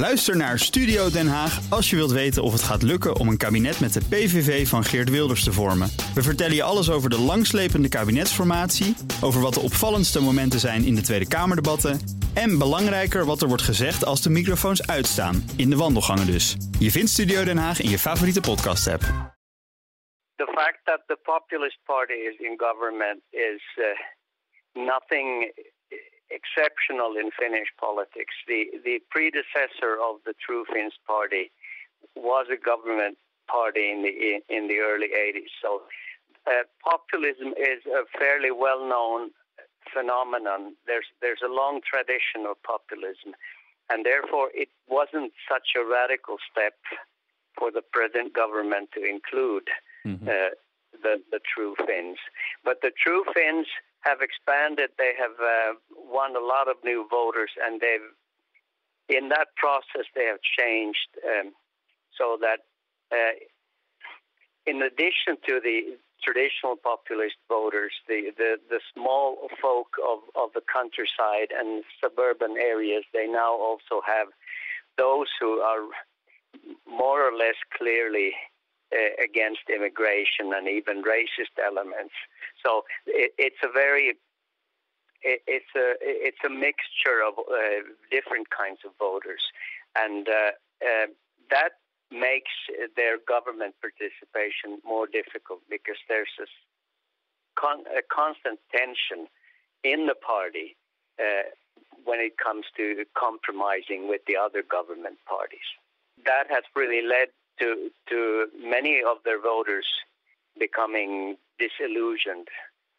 Luister naar Studio Den Haag als je wilt weten of het gaat lukken om een kabinet met de PVV van Geert Wilders te vormen. We vertellen je alles over de langslepende kabinetsformatie, over wat de opvallendste momenten zijn in de Tweede Kamerdebatten en belangrijker wat er wordt gezegd als de microfoons uitstaan, in de wandelgangen dus. Je vindt Studio Den Haag in je favoriete podcast-app. The fact that the Populist Party is in government is uh, nothing exceptional in Finnish politics. The the predecessor of the True Finns Party was a government party in the in the early 80s. So uh, populism is a fairly well-known phenomenon. There's there's a long tradition of populism, and therefore it wasn't such a radical step for the present government to include mm-hmm. uh, the the True Finns. But the True Finns have expanded. They have uh, won a lot of new voters, and they've in that process they have changed um, so that uh, in addition to the traditional populist voters, the, the, the small folk of, of the countryside and suburban areas, they now also have those who are more or less clearly uh, against immigration and even racist elements. So it, it's a very it, it's a it's a mixture of uh, different kinds of voters, and uh, uh, that makes their government participation more difficult because there's a, con- a constant tension in the party uh, when it comes to compromising with the other government parties. That has really led to to many of their voters becoming disillusioned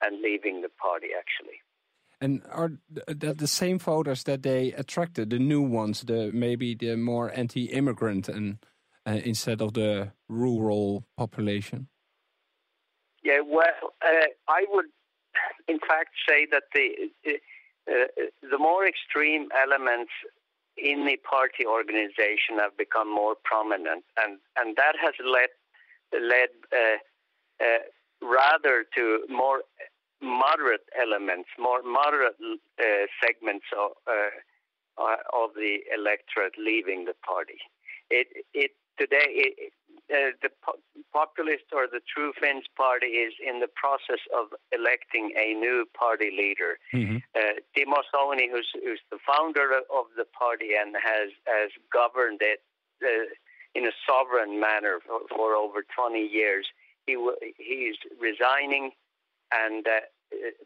and leaving the party actually. And are that the same voters that they attracted, the new ones, the maybe the more anti-immigrant and uh, instead of the rural population? Yeah, well, uh, I would, in fact, say that the uh, the more extreme elements in the party organization have become more prominent, and and that has led led uh, uh, rather to more moderate elements, more moderate uh, segments of, of the electorate leaving the party. It it today it, uh, the populist or the True Finns party is in the process of electing a new party leader. Mm-hmm. Uh, Timo Soini, who's, who's the founder of the party and has has governed it uh, in a sovereign manner for, for, over 20 years, he w- he's resigning, and uh,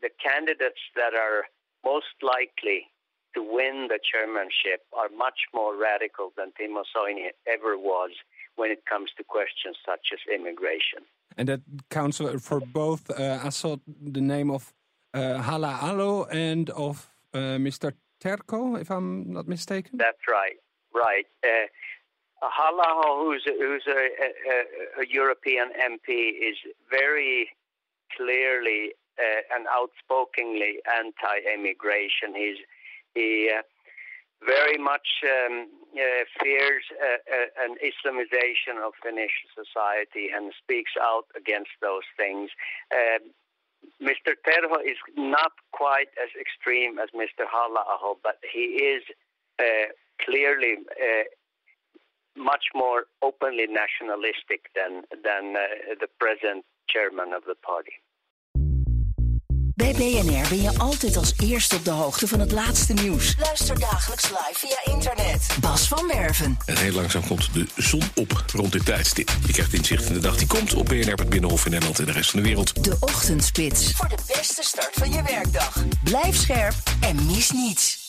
the candidates that are most likely to win the chairmanship are much more radical than Timo Soini ever was when it comes to questions such as immigration. And that counts for both. Uh, I saw the name of uh, Halla-aho and of uh, Mr. Terho, if I'm not mistaken. That's right. Right. Uh, Hala, who's who's a, a, a, European MP, is very clearly uh, and outspokenly anti-immigration. He's he uh, very much um, uh, fears uh, uh, an Islamization of Finnish society and speaks out against those things. Mr. Um, Terho is not quite as extreme as Mr. Halla-aho, but he is uh, clearly much more openly nationalistic than than uh, the present chairman of the party. Bij BNR ben je altijd als eerste op de hoogte van het laatste nieuws. Luister dagelijks live via internet. Bas van Werven. En heel langzaam komt de zon op rond dit tijdstip. Je krijgt inzicht in de dag die komt op BNR, het Binnenhof in Nederland en de rest van de wereld. De Ochtendspits. Voor de beste start van je werkdag. Blijf scherp en mis niets.